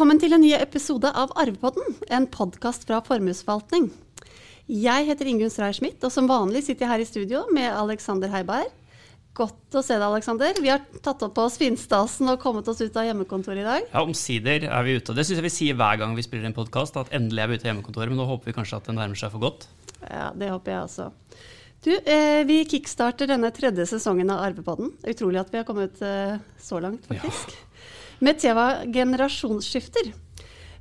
Velkommen til en ny episode av Arvepodden, en podkast fra Formuesforvaltning. Jeg heter Ingunn Streier Schmidt, og som vanlig sitter jeg her i studio med Alexander Heiberg. Godt å se deg, Alexander. Vi har tatt opp på oss finstasen og kommet oss ut av hjemmekontoret i dag. Ja, Omsider er vi ute. og Det syns jeg vi sier hver gang vi spiller en podkast, at endelig er vi ute av hjemmekontoret. Men nå håper vi kanskje at det nærmer seg for godt. Ja, det håper jeg også. Du, eh, Vi kickstarter denne tredje sesongen av Arvepodden. Utrolig at vi har kommet eh, så langt, faktisk. Ja med tema generasjonsskifter.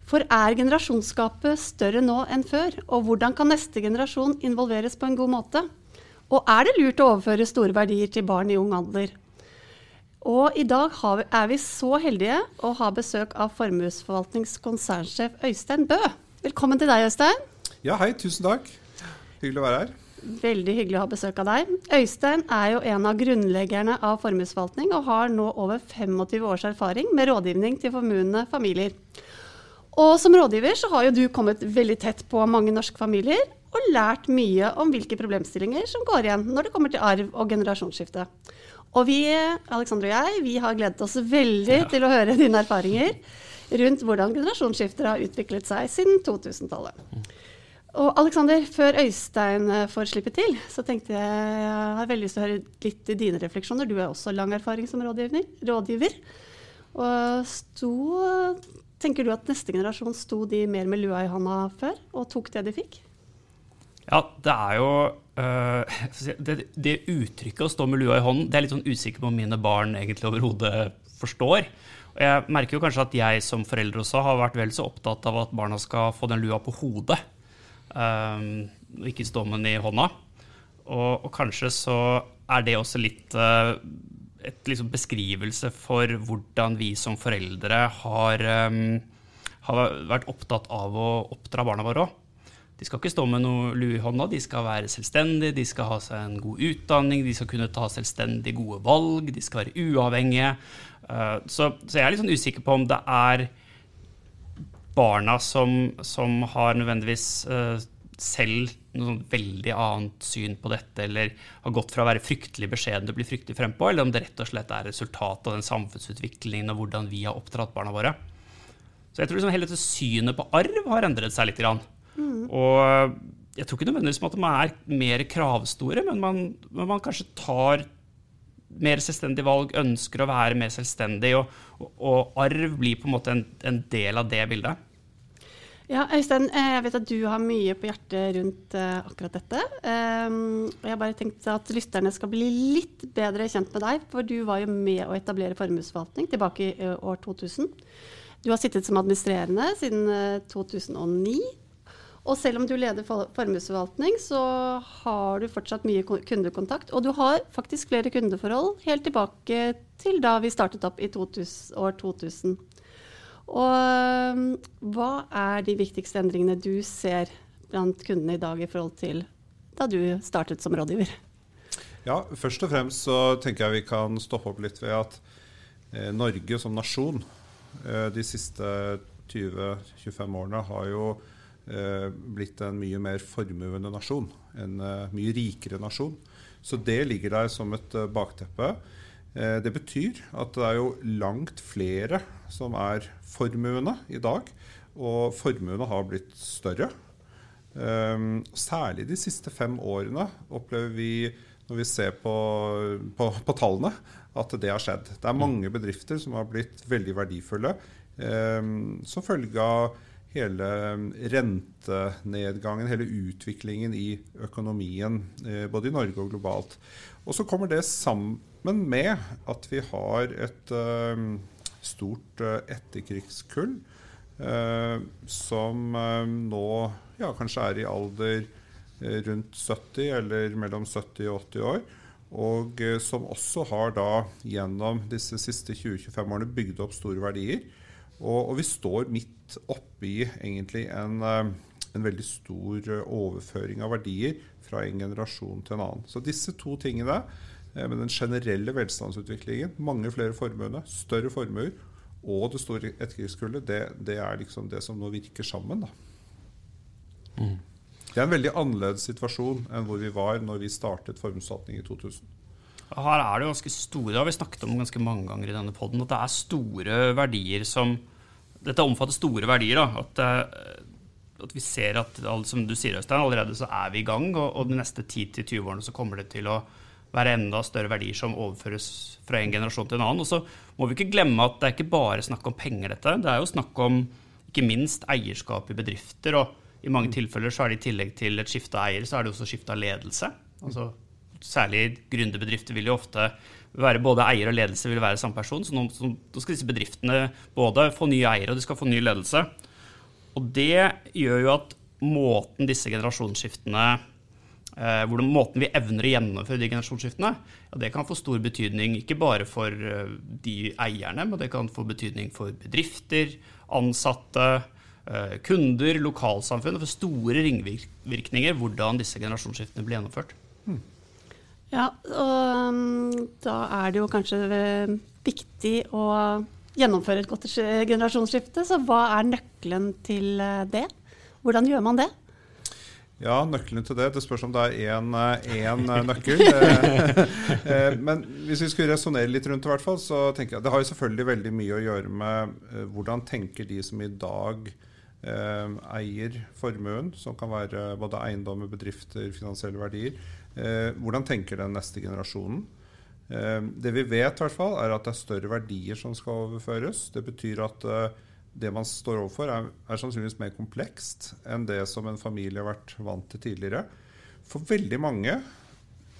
For er generasjonsskapet større nå enn før? Og hvordan kan neste generasjon involveres på en god måte? Og er det lurt å overføre store verdier til barn i ung alder? Og i dag vi, er vi så heldige å ha besøk av Formuesforvaltnings konsernsjef Øystein Bø. Velkommen til deg, Øystein. Ja, hei. Tusen takk. Hyggelig å være her. Veldig hyggelig å ha besøk av deg. Øystein er jo en av grunnleggerne av formuesforvaltning, og har nå over 25 års erfaring med rådgivning til formuende familier. Og som rådgiver så har jo du kommet veldig tett på mange norske familier, og lært mye om hvilke problemstillinger som går igjen når det kommer til arv og generasjonsskifte. Og vi, Alexander og jeg, vi har gledet oss veldig ja. til å høre dine erfaringer rundt hvordan generasjonsskifter har utviklet seg siden 2000-tallet. Og Alexander, før Øystein eh, får slippe til, så tenkte jeg jeg har veldig lyst til å høre litt i dine refleksjoner. Du har også lang erfaring som rådgiver. Og sto, tenker du at neste generasjon sto de mer med lua i hånda før og tok det de fikk? Ja, det er jo øh, det, det, uttrykket å stå med lua i hånden, det er litt sånn usikker på om mine barn egentlig overhodet forstår. Og jeg merker jo kanskje at jeg som forelder også har vært vel så opptatt av at barna skal få den lua på hodet. Um, ikke stå med i hånda. Og, og, kanskje så er det også litt uh, et liksom beskrivelse for hvordan vi som foreldre har, um, har, vært opptatt av å oppdra barna våre òg. De skal ikke stå med noe lue i hånda, de skal være selvstendige, de skal ha seg en god utdanning, de skal kunne ta selvstendig gode valg, de skal være uavhengige. Uh, så, så, jeg er litt sånn usikker på om det er barna som, som har nødvendigvis uh, selv noe sånn veldig annet syn på dette, eller har gått fra å være fryktelig beskjeden til å bli fryktelig frempå, eller om det rett og slett er resultatet av den samfunnsutviklingen og hvordan vi har oppdratt barna våre. Så jeg tror liksom hele dette synet på arv har endret seg litt. Mm. Og jeg tror ikke nødvendigvis at man er mer kravstore, men man, men man kanskje tar mer selvstendige valg, ønsker å være mer selvstendig, og, og, og arv blir på en måte en, en del av det bildet. Ja, Øystein, eh, jeg vet at du har mye på hjertet rundt uh, akkurat dette. Um, og jeg bare tenkt at lytterne skal bli litt bedre kjent med deg, for du var jo med å etablere formuesforvaltning tilbake i uh, år 2000. Du har sittet som administrerende siden uh, 2009. Og selv om du leder formuesforvaltning, så har du fortsatt mye kundekontakt. Og du har faktisk flere kundeforhold helt tilbake til da vi startet opp i 2000, år 2000. Og hva er de viktigste endringene du ser blant kundene i dag i forhold til da du startet som rådgiver? Ja, Først og fremst så tenker jeg vi kan stoppe opp litt ved at eh, Norge som nasjon eh, de siste 20-25 årene har jo eh, blitt en mye mer formuende nasjon. En mye rikere nasjon. Så det ligger der som et bakteppe. Eh, det betyr at det er jo langt flere som er formuende i dag. Og formuene har blitt større. Um, særlig de siste fem årene opplever vi, når vi ser på, på, på, tallene, at det har skjedd. Det er mange bedrifter som har blitt veldig verdifulle um, som følge av hele rentenedgangen, hele utviklingen i økonomien, eh, både i Norge og globalt. Og så kommer det sammen med at vi har et uh, stort uh, etterkrigskull uh, som nå ja, kanskje er i alder rundt 70 eller mellom 70 og 80 år. Og som også har da gjennom disse siste 20-25 årene bygd opp store verdier. Og, og vi står midt oppi egentlig en, en veldig stor overføring av verdier fra en generasjon til en annen. Så disse to tingene med den generelle velstandsutviklingen, mange flere formuende, større formuer og det store etterkrigskullet, det, det, er liksom det som nå virker sammen. Mm. Det er en veldig annerledes situasjon enn hvor vi var når vi startet formuesforvaltning i 2000. Her er det ganske store, det har vi snakket om ganske mange ganger i denne poden, at det er store verdier som dette omfatter store verdier. Da. At, eh, at vi ser at som du sier, Øystein, allerede så er vi i gang. Og, og de neste 10-20 årene så kommer det til å være enda større verdier som overføres fra en generasjon til en annen. Og så må vi ikke glemme at det er ikke bare snakk om penger, dette. Det er jo snakk om ikke minst eierskap i bedrifter. og i mange tilfeller så er det i tillegg til et skifte av eier, så er det også skifte av ledelse. Altså, særlig gründerbedrifter vil jo ofte være både eier og ledelse vil være samme person. Så nå, så, nå skal disse bedriftene både få nye eiere og de skal få ny ledelse. Og det gjør jo at måten disse generasjonsskiftene eh, hvordan Måten vi evner å gjennomføre de generasjonsskiftene, ja, det kan få stor betydning ikke bare for eh, de eierne, men det kan få betydning for bedrifter, ansatte, eh, kunder, lokalsamfunn. For store ringvirkninger hvordan disse generasjonsskiftene blir gjennomført. Ja, og um, da er det jo kanskje eh, viktig å gjennomføre et godt generasjonsskifte. Så hva er nøkkelen til eh, det? Hvordan gjør man det? Ja, nøkkelen til det. Det spørs om det er én eh, nøkkel. Men hvis vi skulle resonnere litt rundt det, fall, så tenker jeg det har jo selvfølgelig veldig mye å gjøre med hvordan tenker de som i dag eier formuen, som kan være både eiendommer, bedrifter, finansielle verdier. Eh, hvordan tenker den neste generasjonen? Eh, det vi vet, i hvert fall, er at det er større verdier som skal overføres. Det betyr at eh, det man står overfor, er, er, sannsynligvis mer komplekst enn det som en familie har vært vant til tidligere. For veldig mange,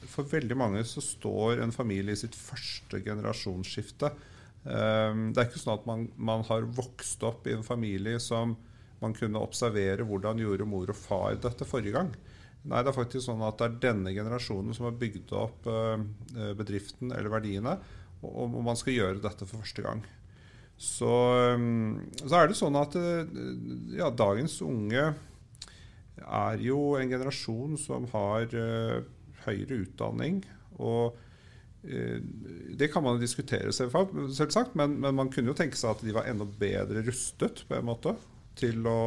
for veldig mange så står en familie i sitt første generasjonsskifte. Det er ikke sånn at man, man har vokst opp i en familie som man kunne observere hvordan gjorde mor og far dette forrige gang. Nei, det er faktisk sånn at det er denne generasjonen som har bygd opp eh, bedriften eller verdiene, og, man skal gjøre dette for første gang. Så, eh, så er det sånn at eh, ja, dagens unge er jo en generasjon som har høyere utdanning. og det kan man diskutere, selvsagt, men, men, man kunne jo tenke seg at de var enda bedre rustet på en måte til å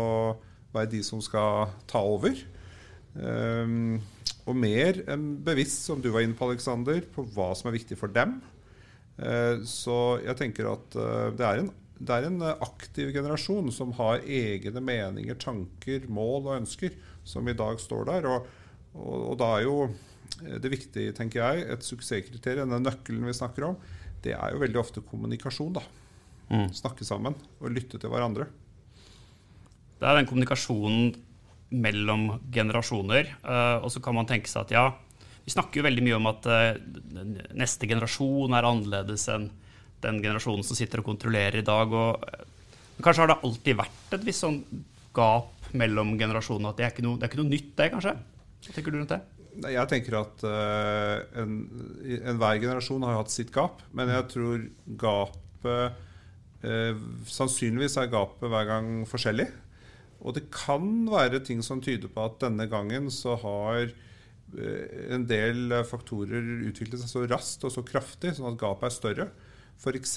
være de som skal ta over. Um, og mer bevisst, som du var inne på, Alexander, på hva som er viktig for dem. Uh, så jeg tenker at uh, det, er en, det, er en, aktiv generasjon som har egne meninger, tanker, mål og ønsker, som i dag står der. Og, og, og da er jo det viktige, tenker jeg, et suksesskriterium, den nøkkelen vi snakker om, det er jo veldig ofte kommunikasjon. da. Mm. Snakke sammen og lytte til hverandre. Det er den kommunikasjonen mellom generasjoner. Uh, og så kan man tenke seg at ja, vi snakker jo veldig mye om at uh, neste generasjon er annerledes enn den generasjonen som sitter og kontrollerer i dag. Og, uh, kanskje har det alltid vært et visst sånn gap mellom generasjonene. At det er ikke noe, det er ikke noe nytt, det, kanskje? Hva tenker du rundt det? Jeg tenker at uh, enhver en generasjon har hatt sitt gap. Men jeg tror gapet Sannsynligvis er gapet hver gang forskjellig. Og det kan være ting som tyder på at denne gangen så har eh, en del faktorer utviklet seg så raskt og så kraftig, sånn at gapet er større. F.eks.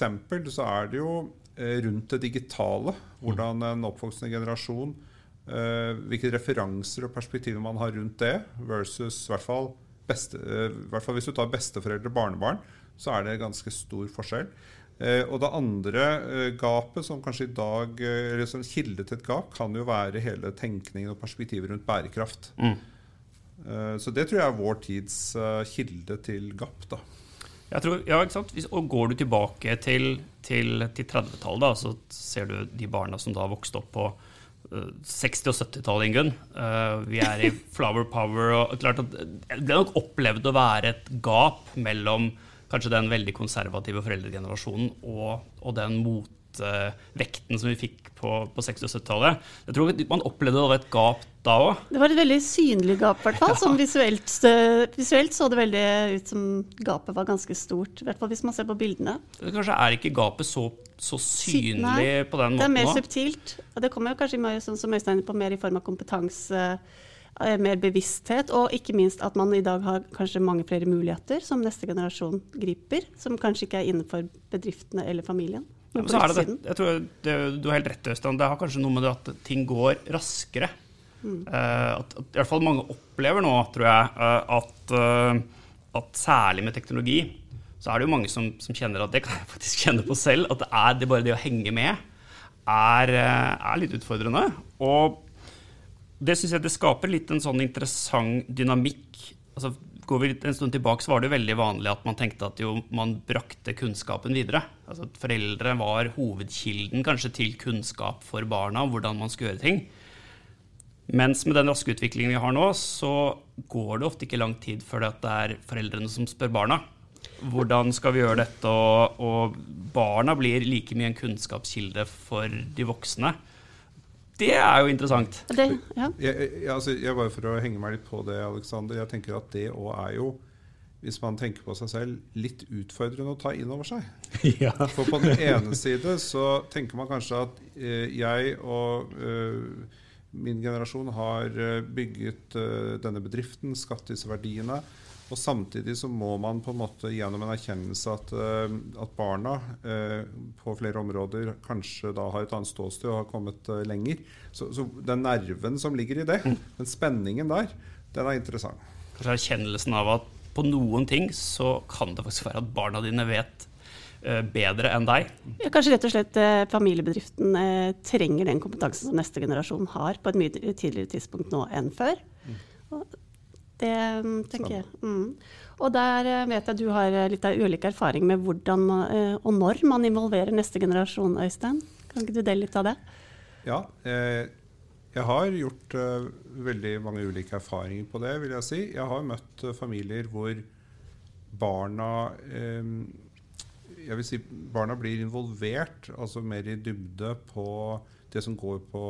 så er det jo eh, rundt det digitale, hvordan en oppvoksende generasjon eh, Hvilke referanser og perspektiver man har rundt det, versus i hvert fall, beste, i hvert fall hvis du tar besteforeldre og barnebarn, så er det ganske stor forskjell. Eh, og det andre eh, gapet, som kanskje i dag eh, eller som kilde til et gap, kan jo være hele tenkningen og perspektivet rundt bærekraft. Mm. Så det tror jeg er vår tids kilde til gap. da. Jeg tror, ja, ikke sant? Og Går du tilbake til, til, til 30-tallet, så ser du de barna som da vokste opp på 60- og 70-tallet, Ingunn. Vi er i flower power. og klart at Det er nok opplevd å være et gap mellom kanskje den veldig konservative foreldregenerasjonen og, og den motvekten som vi fikk på, på 60- og 70-tallet. Jeg tror Man opplevde det et gap da òg. Det var et veldig synlig gap, i hvert fall. Ja. Visuelt, visuelt, så det veldig ut som gapet var ganske stort. I hvert fall hvis man ser på bildene. Kanskje er ikke gapet så, så synlig Nei, på den måten nå? Det er mer nå. subtilt. Og det kommer kanskje sånn som Øystein på mer i form av kompetanse mer bevissthet, og ikke minst at man i dag har kanskje mange flere muligheter som neste generasjon griper, som kanskje ikke er innenfor bedriftene eller familien. Ja, så er det, jeg tror det, Du har helt rett, Øystein. Det har kanskje noe med det at ting går raskere. Mm. Uh, at, at, I hvert fall mange opplever nå, tror jeg, uh, at, uh, at, særlig med teknologi så er det jo mange som, som, kjenner at det kan jeg faktisk kjenne på selv, at det er det bare det å henge med er, eh, er litt utfordrende. Og det syns jeg det skaper litt en sånn interessant dynamikk. Altså, går vi en stund tilbake, så var det jo veldig vanlig at man tenkte at jo, man brakte kunnskapen videre. Altså at Foreldre var hovedkilden kanskje til kunnskap for barna om hvordan man skulle gjøre ting. Mens med den raske utviklingen vi har nå, så går det ofte ikke lang tid før det er foreldrene som spør barna. Hvordan skal vi gjøre dette? Og, og barna blir like mye en kunnskapskilde for de voksne. Det er jo interessant. Det, ja. Jeg, jeg, altså, jeg bare For å henge meg litt på det, Alexander. Jeg tenker at det òg er jo hvis man tenker på seg selv, litt utfordrende å ta inn over seg. Ja. For på den ene side så tenker man kanskje at eh, jeg og eh, min generasjon har eh, bygget eh, denne bedriften, skapt disse verdiene. Og samtidig så må man på en måte gjennom en erkjennelse at, eh, at barna eh, på flere områder kanskje da har et annet ståsted og har kommet eh, lenger. Så, så den nerven som ligger i det, den spenningen der, den er interessant. Kanskje erkjennelsen av at på noen ting så kan det faktisk være at barna dine vet eh, bedre enn deg. Ja, kanskje rett og slett eh, familiebedriften eh, trenger den kompetansen som neste generasjon har på et mye tidligere tidspunkt nå enn før. Og det mm, tenker jeg. Mm. Og der eh, vet jeg du har eh, litt av ulik erfaring med hvordan eh, og når man involverer neste generasjon, Øystein. Kan ikke du dele litt av det? Ja, jeg har gjort veldig mange ulike erfaringer på det, vil jeg si. Jeg har møtt familier hvor barna jeg vil si barna blir involvert, altså mer i dybde på det som går på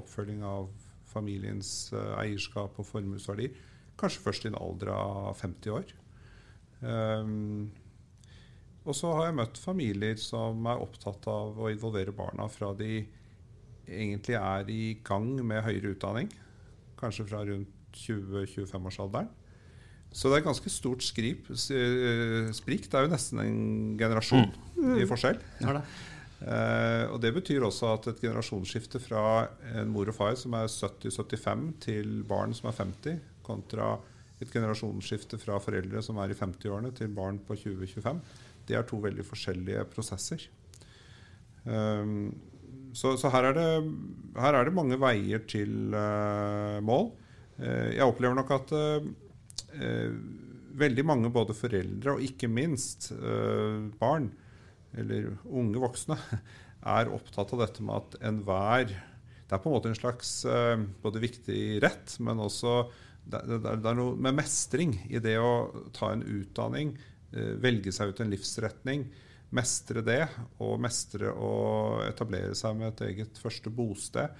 oppfølging av familiens eierskap og formuesverdi. Kanskje først i en alder av 50 år. Um, og så har jeg møtt familier som er opptatt av å involvere barna fra de egentlig er i gang med høyere utdanning. Kanskje fra rundt 20-25-årsalderen. Så det er et ganske stort skrip, eh, sprik. Det er jo nesten en generasjon i forskjell. Eh, og Det betyr også at et generasjonsskifte fra en mor og far som er 70-75 til barn som er 50, kontra et generasjonsskifte fra foreldre som er i 50-årene til barn på 20-25, det er to veldig forskjellige prosesser. Um, så så her, er det, her er det mange veier til uh, mål. Uh, jeg opplever nok at uh, veldig mange, både foreldre og ikke minst barn, eller unge voksne, er opptatt av dette med at enhver Det er på en måte en slags både viktig rett, men også det, det, det er noe med mestring i det å ta en utdanning, eh, velge seg ut en livsretning, mestre det, og mestre å etablere seg med et eget første bosted.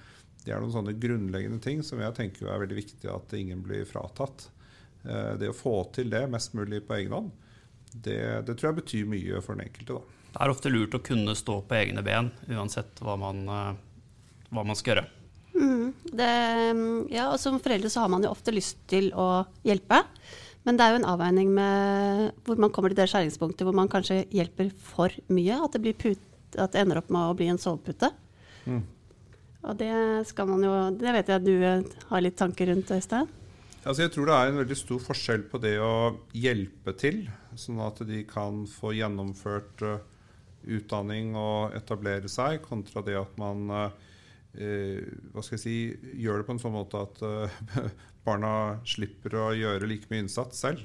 Det er noen sånne grunnleggende ting som jeg tenker er veldig viktig at ingen blir fratatt. Eh, Det å få til det mest mulig på egen hånd, det, det tror jeg betyr mye for den enkelte. da. Det er ofte lurt å kunne stå på egne ben, uansett hva man, eh, hva man skal gjøre. Det, ja, og Som foreldre så har man jo ofte lyst til å hjelpe. Men det er jo en avveining med hvor man kommer til det skjæringspunktet hvor man kanskje hjelper for mye. At det, blir put, at det ender opp med å bli en sovepute. Og det skal man jo Det vet jeg at du eh, har litt tanker rundt, Øystein. Altså jeg tror det er en veldig stor forskjell på det å hjelpe til, sånn at de kan få gjennomført eh, utdanning og etablere seg, kontra det at man eh, hva skal jeg si, gjør det på en sånn måte at eh, barna slipper å gjøre like mye innsats selv.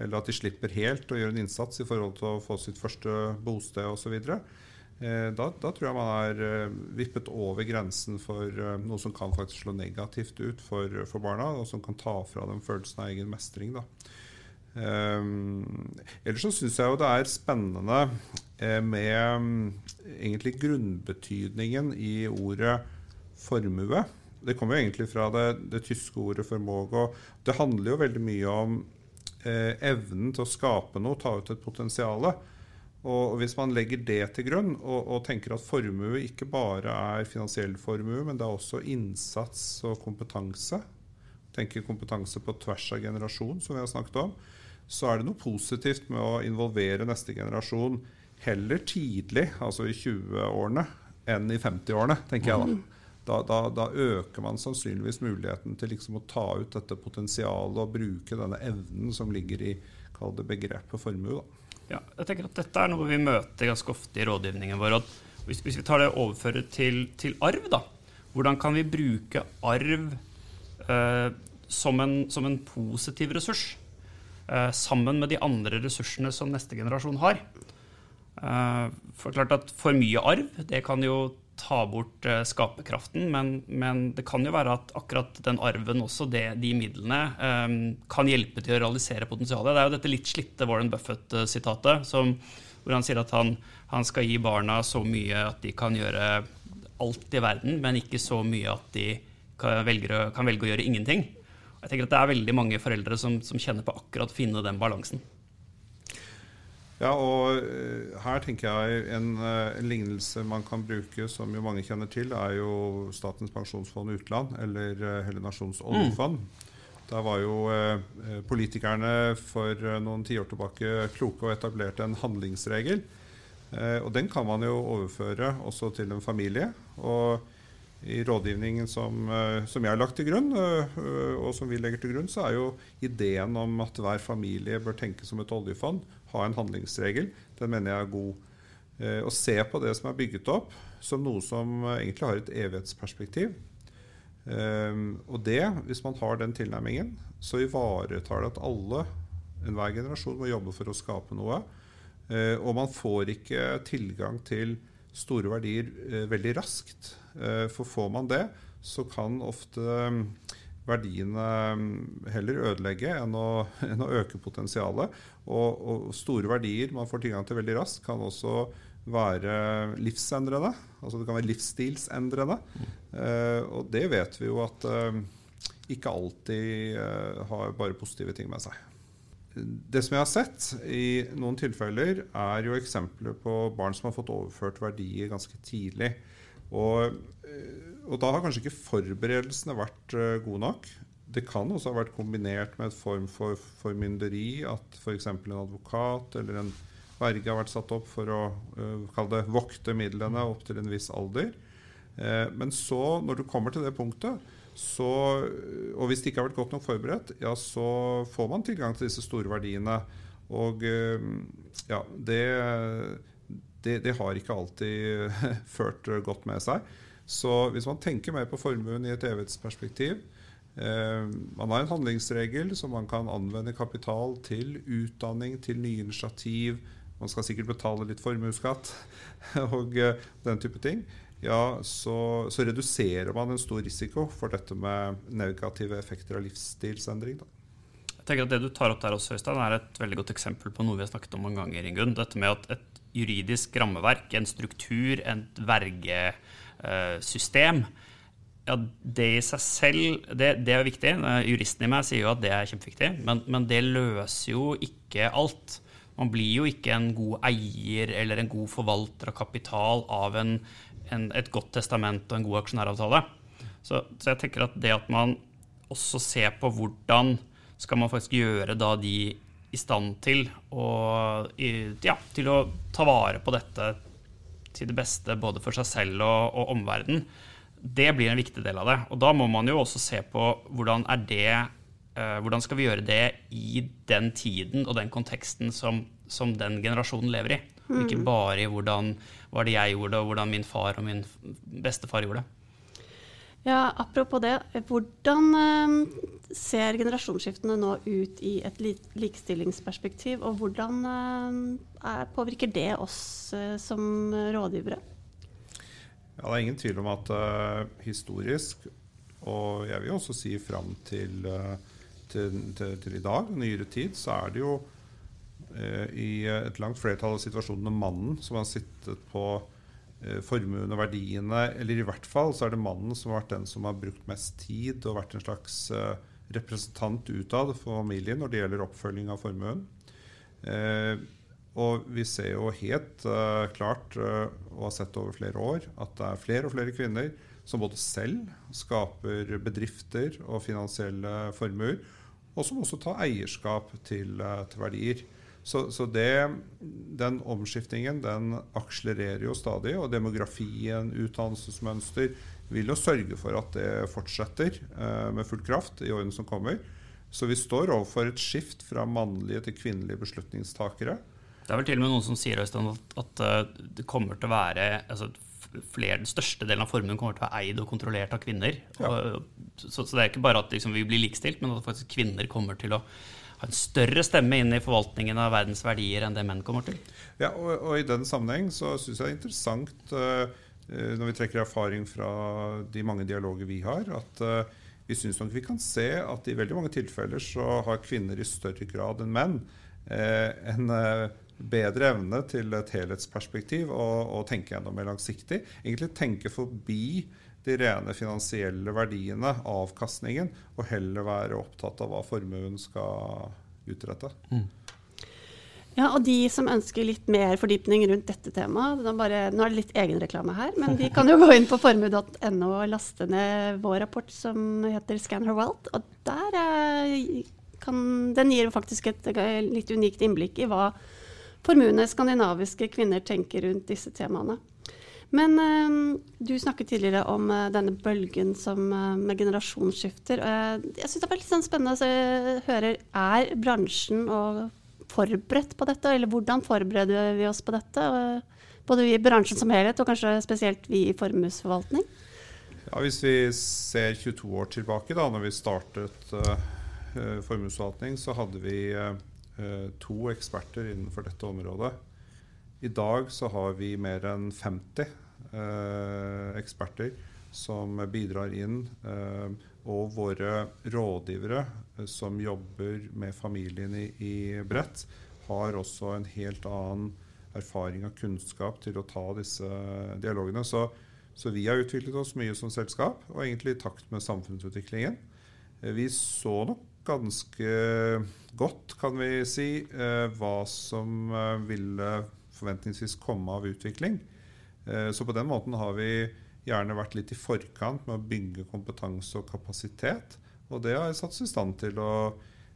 Eller at de slipper helt å gjøre en innsats i forhold til å få sitt første bosted osv. Eh, da, da tror jeg man er eh, vippet over grensen for eh, noe som kan faktisk slå negativt ut for, for barna, og som kan ta fra dem følelsen av egen mestring. Da. Um, ellers så syns jeg jo det er spennende eh, med um, egentlig grunnbetydningen i ordet formue. Det kommer jo egentlig fra det, det tyske ordet og Det handler jo veldig mye om eh, evnen til å skape noe, ta ut et potensial. Og hvis man legger det til grunn, og, og tenker at formue ikke bare er finansiell formue, men det er også innsats og kompetanse, tenker kompetanse på tvers av generasjon, som vi har snakket om, så er det noe positivt med å involvere neste generasjon heller tidlig, altså i 20-årene, enn i 50-årene, tenker jeg da. Da, da. da øker man sannsynligvis muligheten til liksom å ta ut dette potensialet og bruke denne evnen som ligger i begrepet formue. Ja, jeg tenker at Dette er noe vi møter ganske ofte i rådgivningen vår. Hvis, hvis vi tar det og overfører til, til, arv, da. Hvordan kan vi bruke arv eh, som, en, som, en, positiv ressurs? Eh, sammen med de andre ressursene som neste generasjon har. Eh, for klart at for mye arv, det kan jo ta bort uh, skaperkraften, men, men, det kan jo være at akkurat den arven også, det, de midlene, um, kan hjelpe til å realisere potensialet. Det er jo dette litt slitte Warren Buffett-sitatet, hvor han sier at han, han, skal gi barna så mye at de kan gjøre alt i verden, men ikke så mye at de kan velge, kan velge å gjøre ingenting. Jeg tenker at Det er veldig mange foreldre som, som kjenner på akkurat å finne den balansen. Ja, og eh, her tenker jeg en, eh, en, lignelse man kan bruke, som jo mange kjenner til, er jo Statens pensjonsfond utland, eller eh, Hele nasjons oljefond. Mm. Der var jo eh, politikerne for noen tiår tilbake kloke og etablerte en handlingsregel. Eh, og den kan man jo overføre også til en familie. Og i rådgivningen som, som, jeg har lagt til grunn, og som vi legger til grunn, så er jo ideen om at hver familie bør tenke som et oljefond ha en handlingsregel. Den mener jeg er god. Eh, å se på det som er bygget opp, som noe som egentlig har et evighetsperspektiv. Eh, og det, hvis man har den tilnærmingen, så ivaretar det at alle, enhver generasjon, må jobbe for å skape noe. Eh, og man får ikke tilgang til store verdier veldig raskt. For får man det, så kan ofte verdiene mm, heller ødelegge enn å, enn å øke potensialet. Og, og, store verdier man får tilgang til veldig raskt, kan også være livsendrende. Altså det kan være livsstilsendrende. Mm. Uh, og det vet vi jo at uh, ikke alltid uh, har bare positive ting med seg. Det som jeg har sett i noen tilfeller, er jo eksempler på barn som har fått overført verdier ganske tidlig. Og og da har kanskje ikke forberedelsene vært uh, gode nok. Det kan også ha vært kombinert med et form for formynderi. At f.eks. en advokat eller en verge har vært satt opp for å uh, det, vokte midlene opp til en viss alder. Uh, men så, når du kommer til det punktet, så, og hvis det ikke har vært godt nok forberedt, ja, så får man tilgang til disse store verdiene. Og ja, det, det, det har ikke alltid ført godt med seg. Så hvis man tenker mer på formuen i et evighetsperspektiv eh, Man har en handlingsregel som man kan anvende kapital til utdanning, til nye initiativ. Man skal sikkert betale litt formuesskatt og eh, den type ting. Ja, så, så, reduserer man en stor risiko for dette med negative effekter av livsstilsendring. Da. Jeg tenker at Det du tar opp der også, Øystein, er et veldig godt eksempel på noe vi har snakket om mange ganger. Ingunn. Dette med at et juridisk rammeverk, en struktur, et verge Eh. Ja, det i seg selv, det, det er viktig. Juristen i meg sier jo at det er kjempeviktig, men, men, det løser jo ikke alt. Man blir jo ikke en god eier eller en god forvalter av kapital av en, en, et godt testament og en god aksjonæravtale. Så, så, jeg tenker at det at man også ser på hvordan skal man faktisk gjøre da de i stand til å, ja, til å ta vare på dette til det beste både for seg selv og, og omverdenen, det blir en viktig del av det. Og da må man jo også se på hvordan er det eh, Hvordan skal vi gjøre det i den tiden og den konteksten som, som den generasjonen lever i? Og ikke mm. bare i hvordan var det jeg gjorde, og hvordan min far og min bestefar gjorde det. Ja, Apropos det. Hvordan eh, ser generasjonsskiftene nå ut i et likestillingsperspektiv, og hvordan eh, påvirker det oss eh, som rådgivere? Ja, Det er ingen tvil om at uh, historisk, og jeg vil også si fram til, uh, til, til, til, i dag, nyere tid, så er det jo uh, i et langt flertall av situasjonene mannen som har sittet på Eh, formuene og verdiene. Eller i hvert fall så er det mannen som har vært den som har brukt mest tid og vært en slags eh, representant utad for familien når det gjelder oppfølging av formuen. Eh, og vi ser jo helt klart, og har sett over flere år, at det er flere og flere kvinner som både selv skaper bedrifter og finansielle formuer, og som også tar eierskap til, til verdier. Så, så det, den omskiftingen den akselererer jo stadig, og demografien, utdannelsesmønster, vil jo sørge for at det fortsetter eh, med full kraft i årene som kommer. Så vi står overfor et skift fra mannlige til kvinnelige beslutningstakere. Det er vel til og med noen som sier at eh, det kommer til å være altså, flere, Den største delen av formuen kommer til å være eid og kontrollert av kvinner. Ja. Og, så, så, det er ikke bare at liksom, vi blir likestilt, men at faktisk kvinner kommer til å ha en større stemme inn i forvaltningen av verdens verdier enn det menn kommer til. Ja, og, og i den sammenheng så syns jeg det er interessant uh, når vi trekker erfaring fra de mange dialoger vi har, at uh, vi syns nok vi kan se at i veldig mange tilfeller så har kvinner i større grad enn menn uh, en bedre evne til et helhetsperspektiv og, og tenke gjennom mer langsiktig. Egentlig tenke forbi de rene finansielle verdiene, avkastningen, og heller være opptatt av hva formuen skal utrette. Mm. Ja, og de som ønsker litt mer fordypning rundt dette temaet, bare, nå er det litt egenreklame her, men de kan jo gå inn på formue.no og laste ned vår rapport som heter Scan her wealth. Og der kan, den gir faktisk et litt unikt innblikk i hva formuende skandinaviske kvinner tenker rundt disse temaene. Men uh, du snakket tidligere om uh, denne bølgen som, uh, med generasjonsskifter. jeg syns det var litt sånn spennende å høre Er bransjen forberedt på dette, eller hvordan forbereder vi oss på dette? både vi i bransjen som helhet, og kanskje spesielt vi i formuesforvaltning? Ja, hvis vi ser 22 år tilbake, da når vi startet formuesforvaltning, så hadde vi to eksperter innenfor dette området. I dag så har vi mer enn 50 eh, eksperter som bidrar inn. Eh, og våre rådgivere eh, som jobber med familien i, i bredt, har også en helt annen erfaring og kunnskap til å ta disse dialogene. Så, så vi har utviklet oss mye som selskap, og egentlig i takt med samfunnsutviklingen. Eh, vi så nok ganske godt, kan vi si, eh, hva som eh, ville forventningsvis komme av utvikling. Eh, så på den måten har vi gjerne vært litt i forkant med å bygge kompetanse og kapasitet. Og det har satt oss i stand til å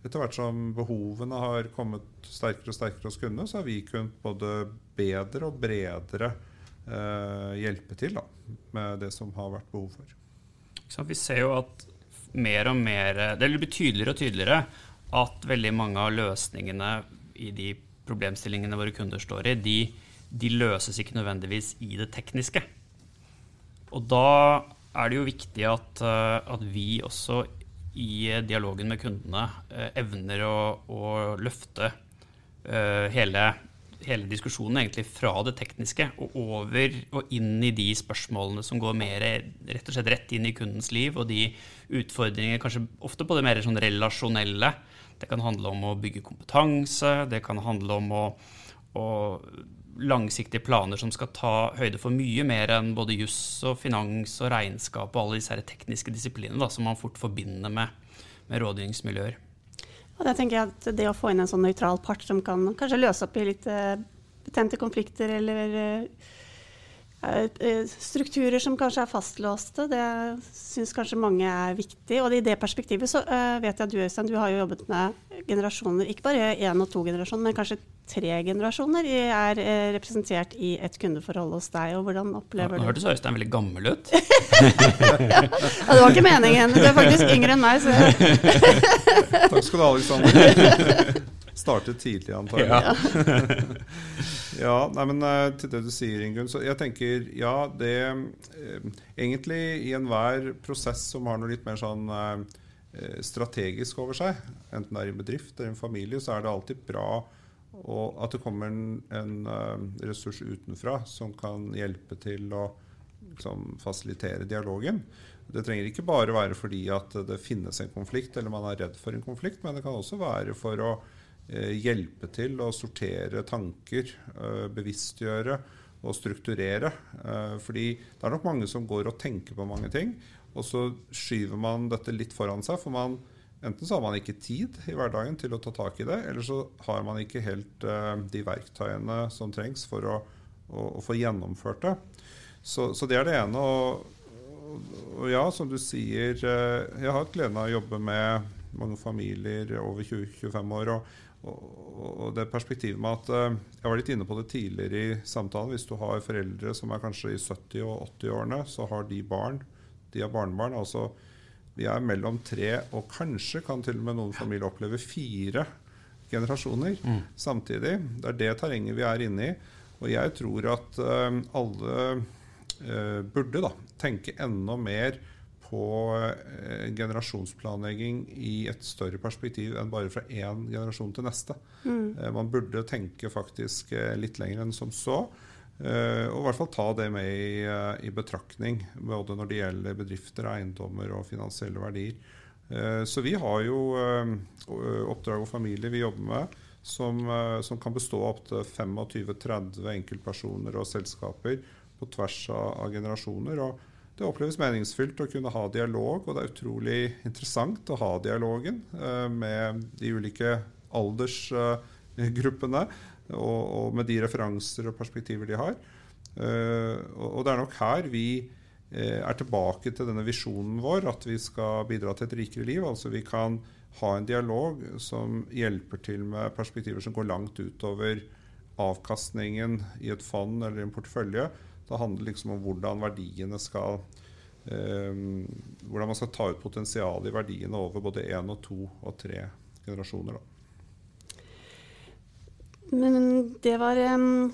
Etter hvert som behovene har kommet sterkere og sterkere hos kundene, så har vi kunnet både bedre og bredere eh, hjelpe til da, med det som har vært behov for. Så vi ser jo at mer og mer Det blir tydeligere og tydeligere at veldig mange av løsningene i de problemstillingene våre kunder står i, de, de, løses ikke nødvendigvis i det tekniske. Og da er det jo viktig at, eh, at vi også i dialogen med kundene eh, evner å, å løfte uh, hele, hele, diskusjonen egentlig fra det tekniske og over og inn i de spørsmålene som går mer rett og slett rett inn i kundens liv, og de utfordringene kanskje ofte på det mer sånn relasjonelle det kan handle om å bygge kompetanse, det kan handle om å, å langsiktige planer som skal ta høyde for mye mer enn både juss og finans og regnskap og alle disse tekniske disiplinene som man fort forbinder med, med rådgivningsmiljøer. Og det tenker jeg at det å få inn en sånn nøytral part som kan kanskje løse opp i litt uh, betente konflikter eller Eh, strukturer som kanskje er fastlåste, det syns kanskje mange er viktig. Og i det perspektivet så uh, vet jeg at du Øystein, du har jo jobbet med generasjoner, ikke bare én og to generasjoner, men kanskje tre generasjoner er representert i et kundeforhold hos deg. og Hvordan opplever ja, du Nå hørtes Øystein veldig gammel ut. ja, det var ikke meningen. Du er faktisk yngre enn meg. Så. Takk skal du ha, Alexander. Startet tidlig, antagelig. Ja. ja, nei, men eh, til det du sier, Ingunn. Så jeg tenker ja, det eh, Egentlig i enhver prosess som har noe litt mer sånn eh, strategisk over seg, enten det er i en bedrift eller en familie, så er det alltid bra og at det kommer en, en uh, ressurs utenfra som kan hjelpe til å liksom, fasilitere dialogen. Det trenger ikke bare være fordi at det finnes en konflikt eller man er redd for en konflikt, men det kan også være for å Eh, hjelpe til å sortere tanker, eh, bevisstgjøre og strukturere. Eh, fordi det er nok mange som går og tenker på mange ting, og så skyver man dette litt foran seg. for man Enten så har man ikke tid i hverdagen til å ta tak i det, eller så har man ikke helt de verktøyene som trengs for å, å, å få gjennomført det. Så, så, det er det ene. Og, og, ja, som du sier, jeg har hatt gleden av å jobbe med mange familier over 20-25 år. og og det perspektivet med at eh, Jeg var litt inne på det tidligere i samtalen. Hvis du har foreldre som er kanskje i 70- og 80-årene, så har de barn. De har barnebarn. altså Vi er mellom tre og kanskje kan til og med noen familier oppleve fire generasjoner mm. samtidig. Det er det terrenget vi er inne i. Og jeg tror at uh, alle uh, burde da, tenke enda mer på uh, generasjonsplanlegging i et større perspektiv enn bare fra én generasjon til neste. Mm. man burde tenke faktisk litt lenger enn som så. og i hvert fall ta det med i, i betraktning, både når det gjelder bedrifter, eiendommer og finansielle verdier. så vi har jo oppdrag og familie vi jobber med som, eh, som kan bestå av opptil 25-30 enkeltpersoner og selskaper på tvers av, av, generasjoner. og Det oppleves meningsfylt å kunne ha dialog, og det er utrolig interessant å ha dialogen eh, med de ulike aldersgruppene eh, og, med de referanser og perspektiver de har. Eh, og, det er nok her vi er tilbake til denne visjonen vår, at vi skal bidra til et rikere liv. altså vi kan ha en dialog som hjelper til med perspektiver som går langt utover avkastningen i et fond eller en portefølje. Det handler liksom om hvordan verdiene skal um, Hvordan man skal ta ut potensialet i verdiene over både én og to og tre generasjoner. Da. Men det var um,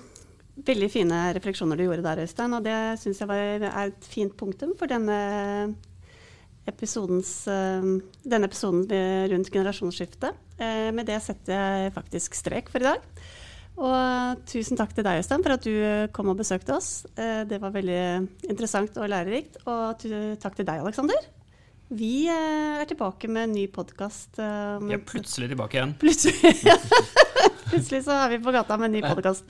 veldig fine refleksjoner du gjorde der, Øystein. Og det syns jeg var, er et fint punktum for denne episodens, eh, denne episoden rundt generasjonsskiftet. Med det setter jeg faktisk strek for i dag. Og tusen takk til deg, Øystein, for at du kom og besøkte oss. Eh, det var veldig interessant og lærerikt. Og takk til deg, Aleksander. Vi er tilbake med en ny podkast. Vi er plutselig tilbake igjen. Plutselig, plutselig så er vi på gata med en ny podkast.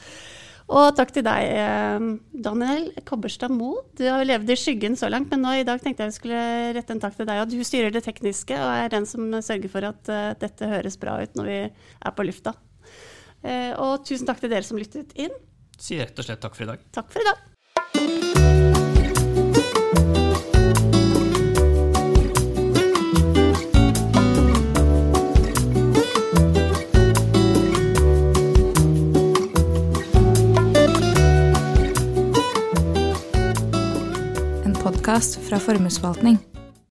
Og takk til deg, eh, Daniel Kobberstad Moe. Du har levd i skyggen så langt, men nå i dag tenkte jeg vi skulle rette en takk til deg. Og du styrer det tekniske og er den som sørger for at dette høres bra ut når vi er på lufta. Uh, og tusen takk til dere som lyttet inn. Si rett og slett takk for i dag. Takk for i dag. En podkast fra Formuesforvaltning.